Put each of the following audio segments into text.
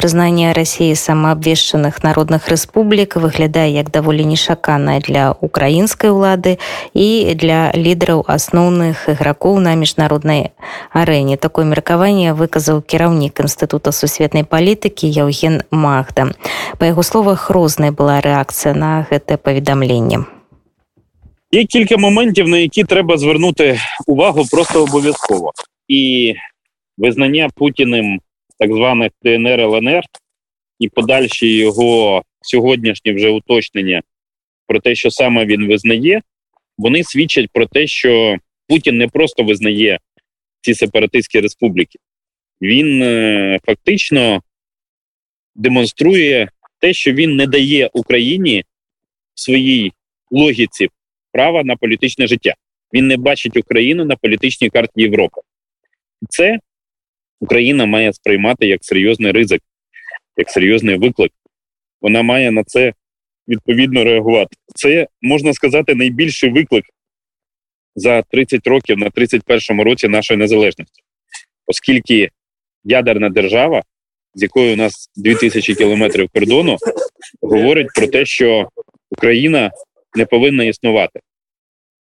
прызнанне рассіі самаабвешчаных народных рэспублік выглядае як даволі нешаканае для украінскай улады і для лідараў асноўных ігракоў на міжнароднай арэне такое меркаванне выказаў кіраўнік інстытута сусветнай палітыкі Яўген Магда па яго словах рознай была рэакцыя на гэтае паведамленне Є кілька моментів, на які треба звернути увагу просто обов'язково. І визнання Путіним так званих ДНР ЛНР і подальші його сьогоднішні вже уточнення про те, що саме він визнає, вони свідчать про те, що Путін не просто визнає ці сепаратистські республіки, він е, фактично демонструє те, що він не дає Україні в своїй логіці права на політичне життя. Він не бачить Україну на політичній карті Європи. Це Україна має сприймати як серйозний ризик, як серйозний виклик. Вона має на це відповідно реагувати. Це можна сказати найбільший виклик за 30 років на 31-му році нашої незалежності, оскільки ядерна держава, з якою у нас 2000 кілометрів кордону, говорить про те, що Україна не повинна існувати.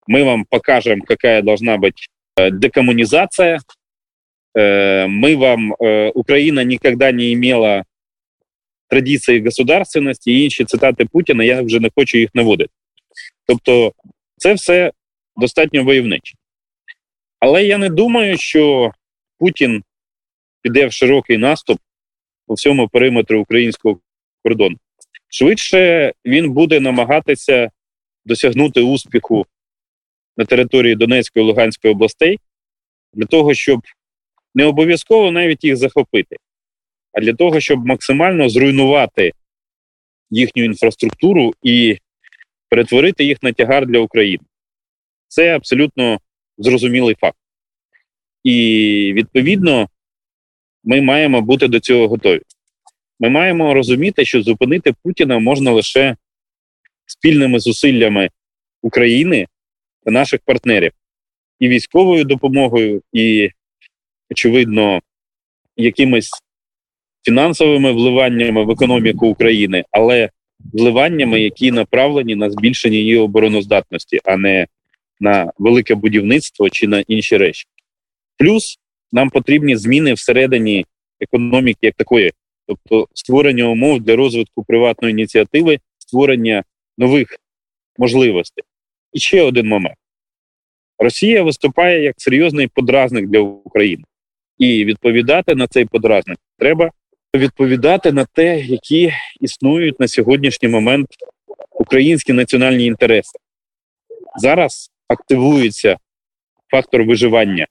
Ми вам покажемо, яка должна бути э, декомунізація. Э, ми вам э, Україна ніколи не мала традиції государственності і інші цитати Путіна. Я вже не хочу їх наводити. Тобто, це все достатньо войовниче. Але я не думаю, що Путін піде в широкий наступ по всьому периметру українського кордону. Швидше він буде намагатися досягнути успіху на території Донецької і Луганської областей для того, щоб не обов'язково навіть їх захопити, а для того, щоб максимально зруйнувати їхню інфраструктуру і перетворити їх на тягар для України. Це абсолютно зрозумілий факт. І відповідно ми маємо бути до цього готові. Ми маємо розуміти, що зупинити Путіна можна лише спільними зусиллями України та наших партнерів і військовою допомогою, і, очевидно, якимись фінансовими вливаннями в економіку України, але вливаннями, які направлені на збільшення її обороноздатності, а не на велике будівництво чи на інші речі. Плюс нам потрібні зміни всередині економіки як такої, тобто створення умов для розвитку приватної ініціативи, створення нових можливостей. І ще один момент: Росія виступає як серйозний подразник для України, і відповідати на цей подразник треба відповідати на те, які існують на сьогоднішній момент українські національні інтереси. Зараз активується фактор виживання,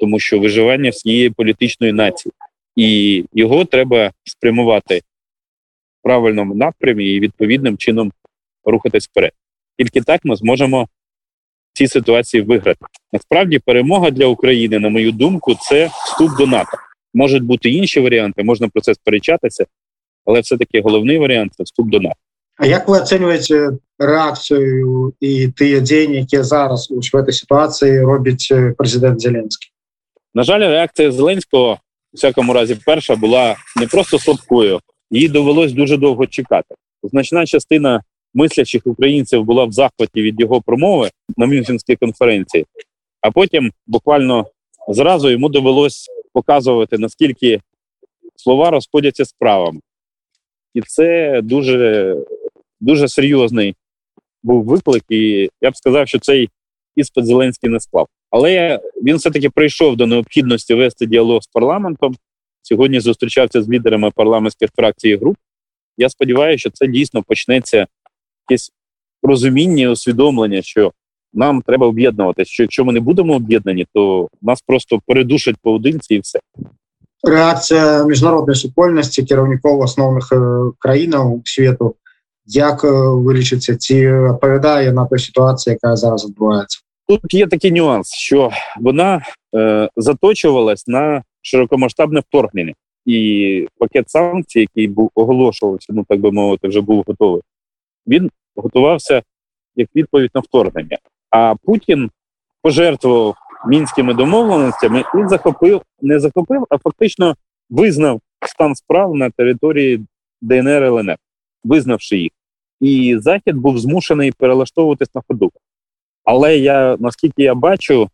тому що виживання всієї політичної нації, і його треба спрямувати в правильному напрямі і відповідним чином рухатись вперед. Тільки так ми зможемо ці ситуації виграти. Насправді, перемога для України, на мою думку, це вступ до НАТО. Можуть бути інші варіанти, можна про це сперечатися, але все-таки головний варіант це вступ до НАТО. А як ви оцінюєте реакцію і ті дії, які зараз у цій ситуації робить президент Зеленський? На жаль, реакція Зеленського, у всякому разі, перша була не просто слабкою, їй довелось дуже довго чекати. Значна частина мислячих українців була в захваті від його промови на Мюнхенській конференції, а потім буквально зразу йому довелось показувати, наскільки слова розходяться з правами. І це дуже дуже серйозний був виклик, і я б сказав, що цей іспит Зеленський не склав. Але він все-таки прийшов до необхідності вести діалог з парламентом. Сьогодні зустрічався з лідерами парламентських фракцій і груп. Я сподіваюся, що це дійсно почнеться якесь розуміння, і усвідомлення, що нам треба об'єднуватися. Що якщо ми не будемо об'єднані, то нас просто передушать поодинці і все. Реакція міжнародної супольності керівників основних країн світу, як вирішиться, ці відповідає на ту ситуацію, яка зараз відбувається. Тут є такий нюанс, що вона е, заточувалась на широкомасштабне вторгнення, і пакет санкцій, який був оголошувався, ну так би мовити, вже був готовий. Він готувався як відповідь на вторгнення. А Путін пожертвував мінськими домовленостями і захопив, не захопив, а фактично визнав стан справ на території ДНР ЛНР, визнавши їх. І Захід був змушений перелаштовуватись на ходу. Але я наскільки я бачу,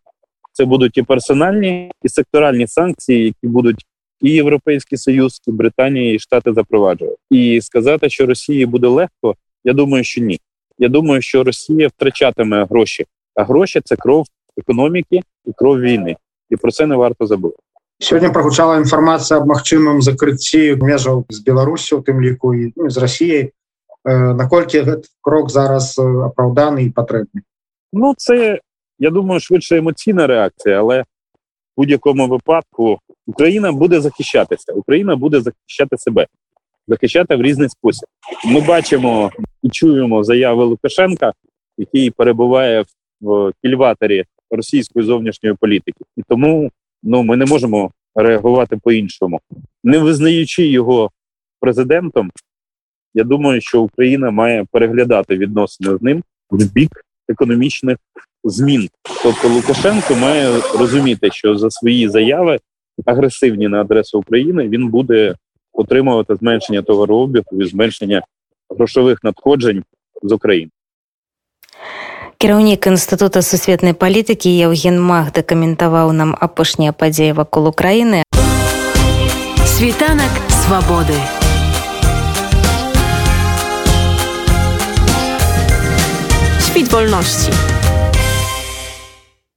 це будуть і персональні, і секторальні санкції, які будуть і Європейський Союз, і Британія, і Штати запроваджувати. І сказати, що Росії буде легко, я думаю, що ні. Я думаю, що Росія втрачатиме гроші, а гроші це кров економіки і кров війни. І про це не варто забути. Сьогодні прогучала інформація об магчымым закрытці межаў з Беларусі у тым ліку і ну, з Росією. Наколькі гэты крок зараз апраўданы і патрэбны Ну, це я думаю, швидше емоційна реакція, але в будь-якому випадку Україна буде захищатися. Україна буде захищати себе, захищати в різний спосіб. Ми бачимо і чуємо заяви Лукашенка, який перебуває в кільваторі російської зовнішньої політики, і тому ну ми не можемо реагувати по-іншому, не визнаючи його президентом. Я думаю, що Україна має переглядати відносини з ним в бік економічних змін. Тобто Лукашенко має розуміти, що за свої заяви агресивні на адресу України він буде отримувати зменшення товарообігу і зменшення грошових надходжень з України. Кіраўнік інстытута сусветнай палітыкі Евген Мах дакаментаваў нам апошнія падзеі вакол Украіны. Світанак свабоды. Świt wolności.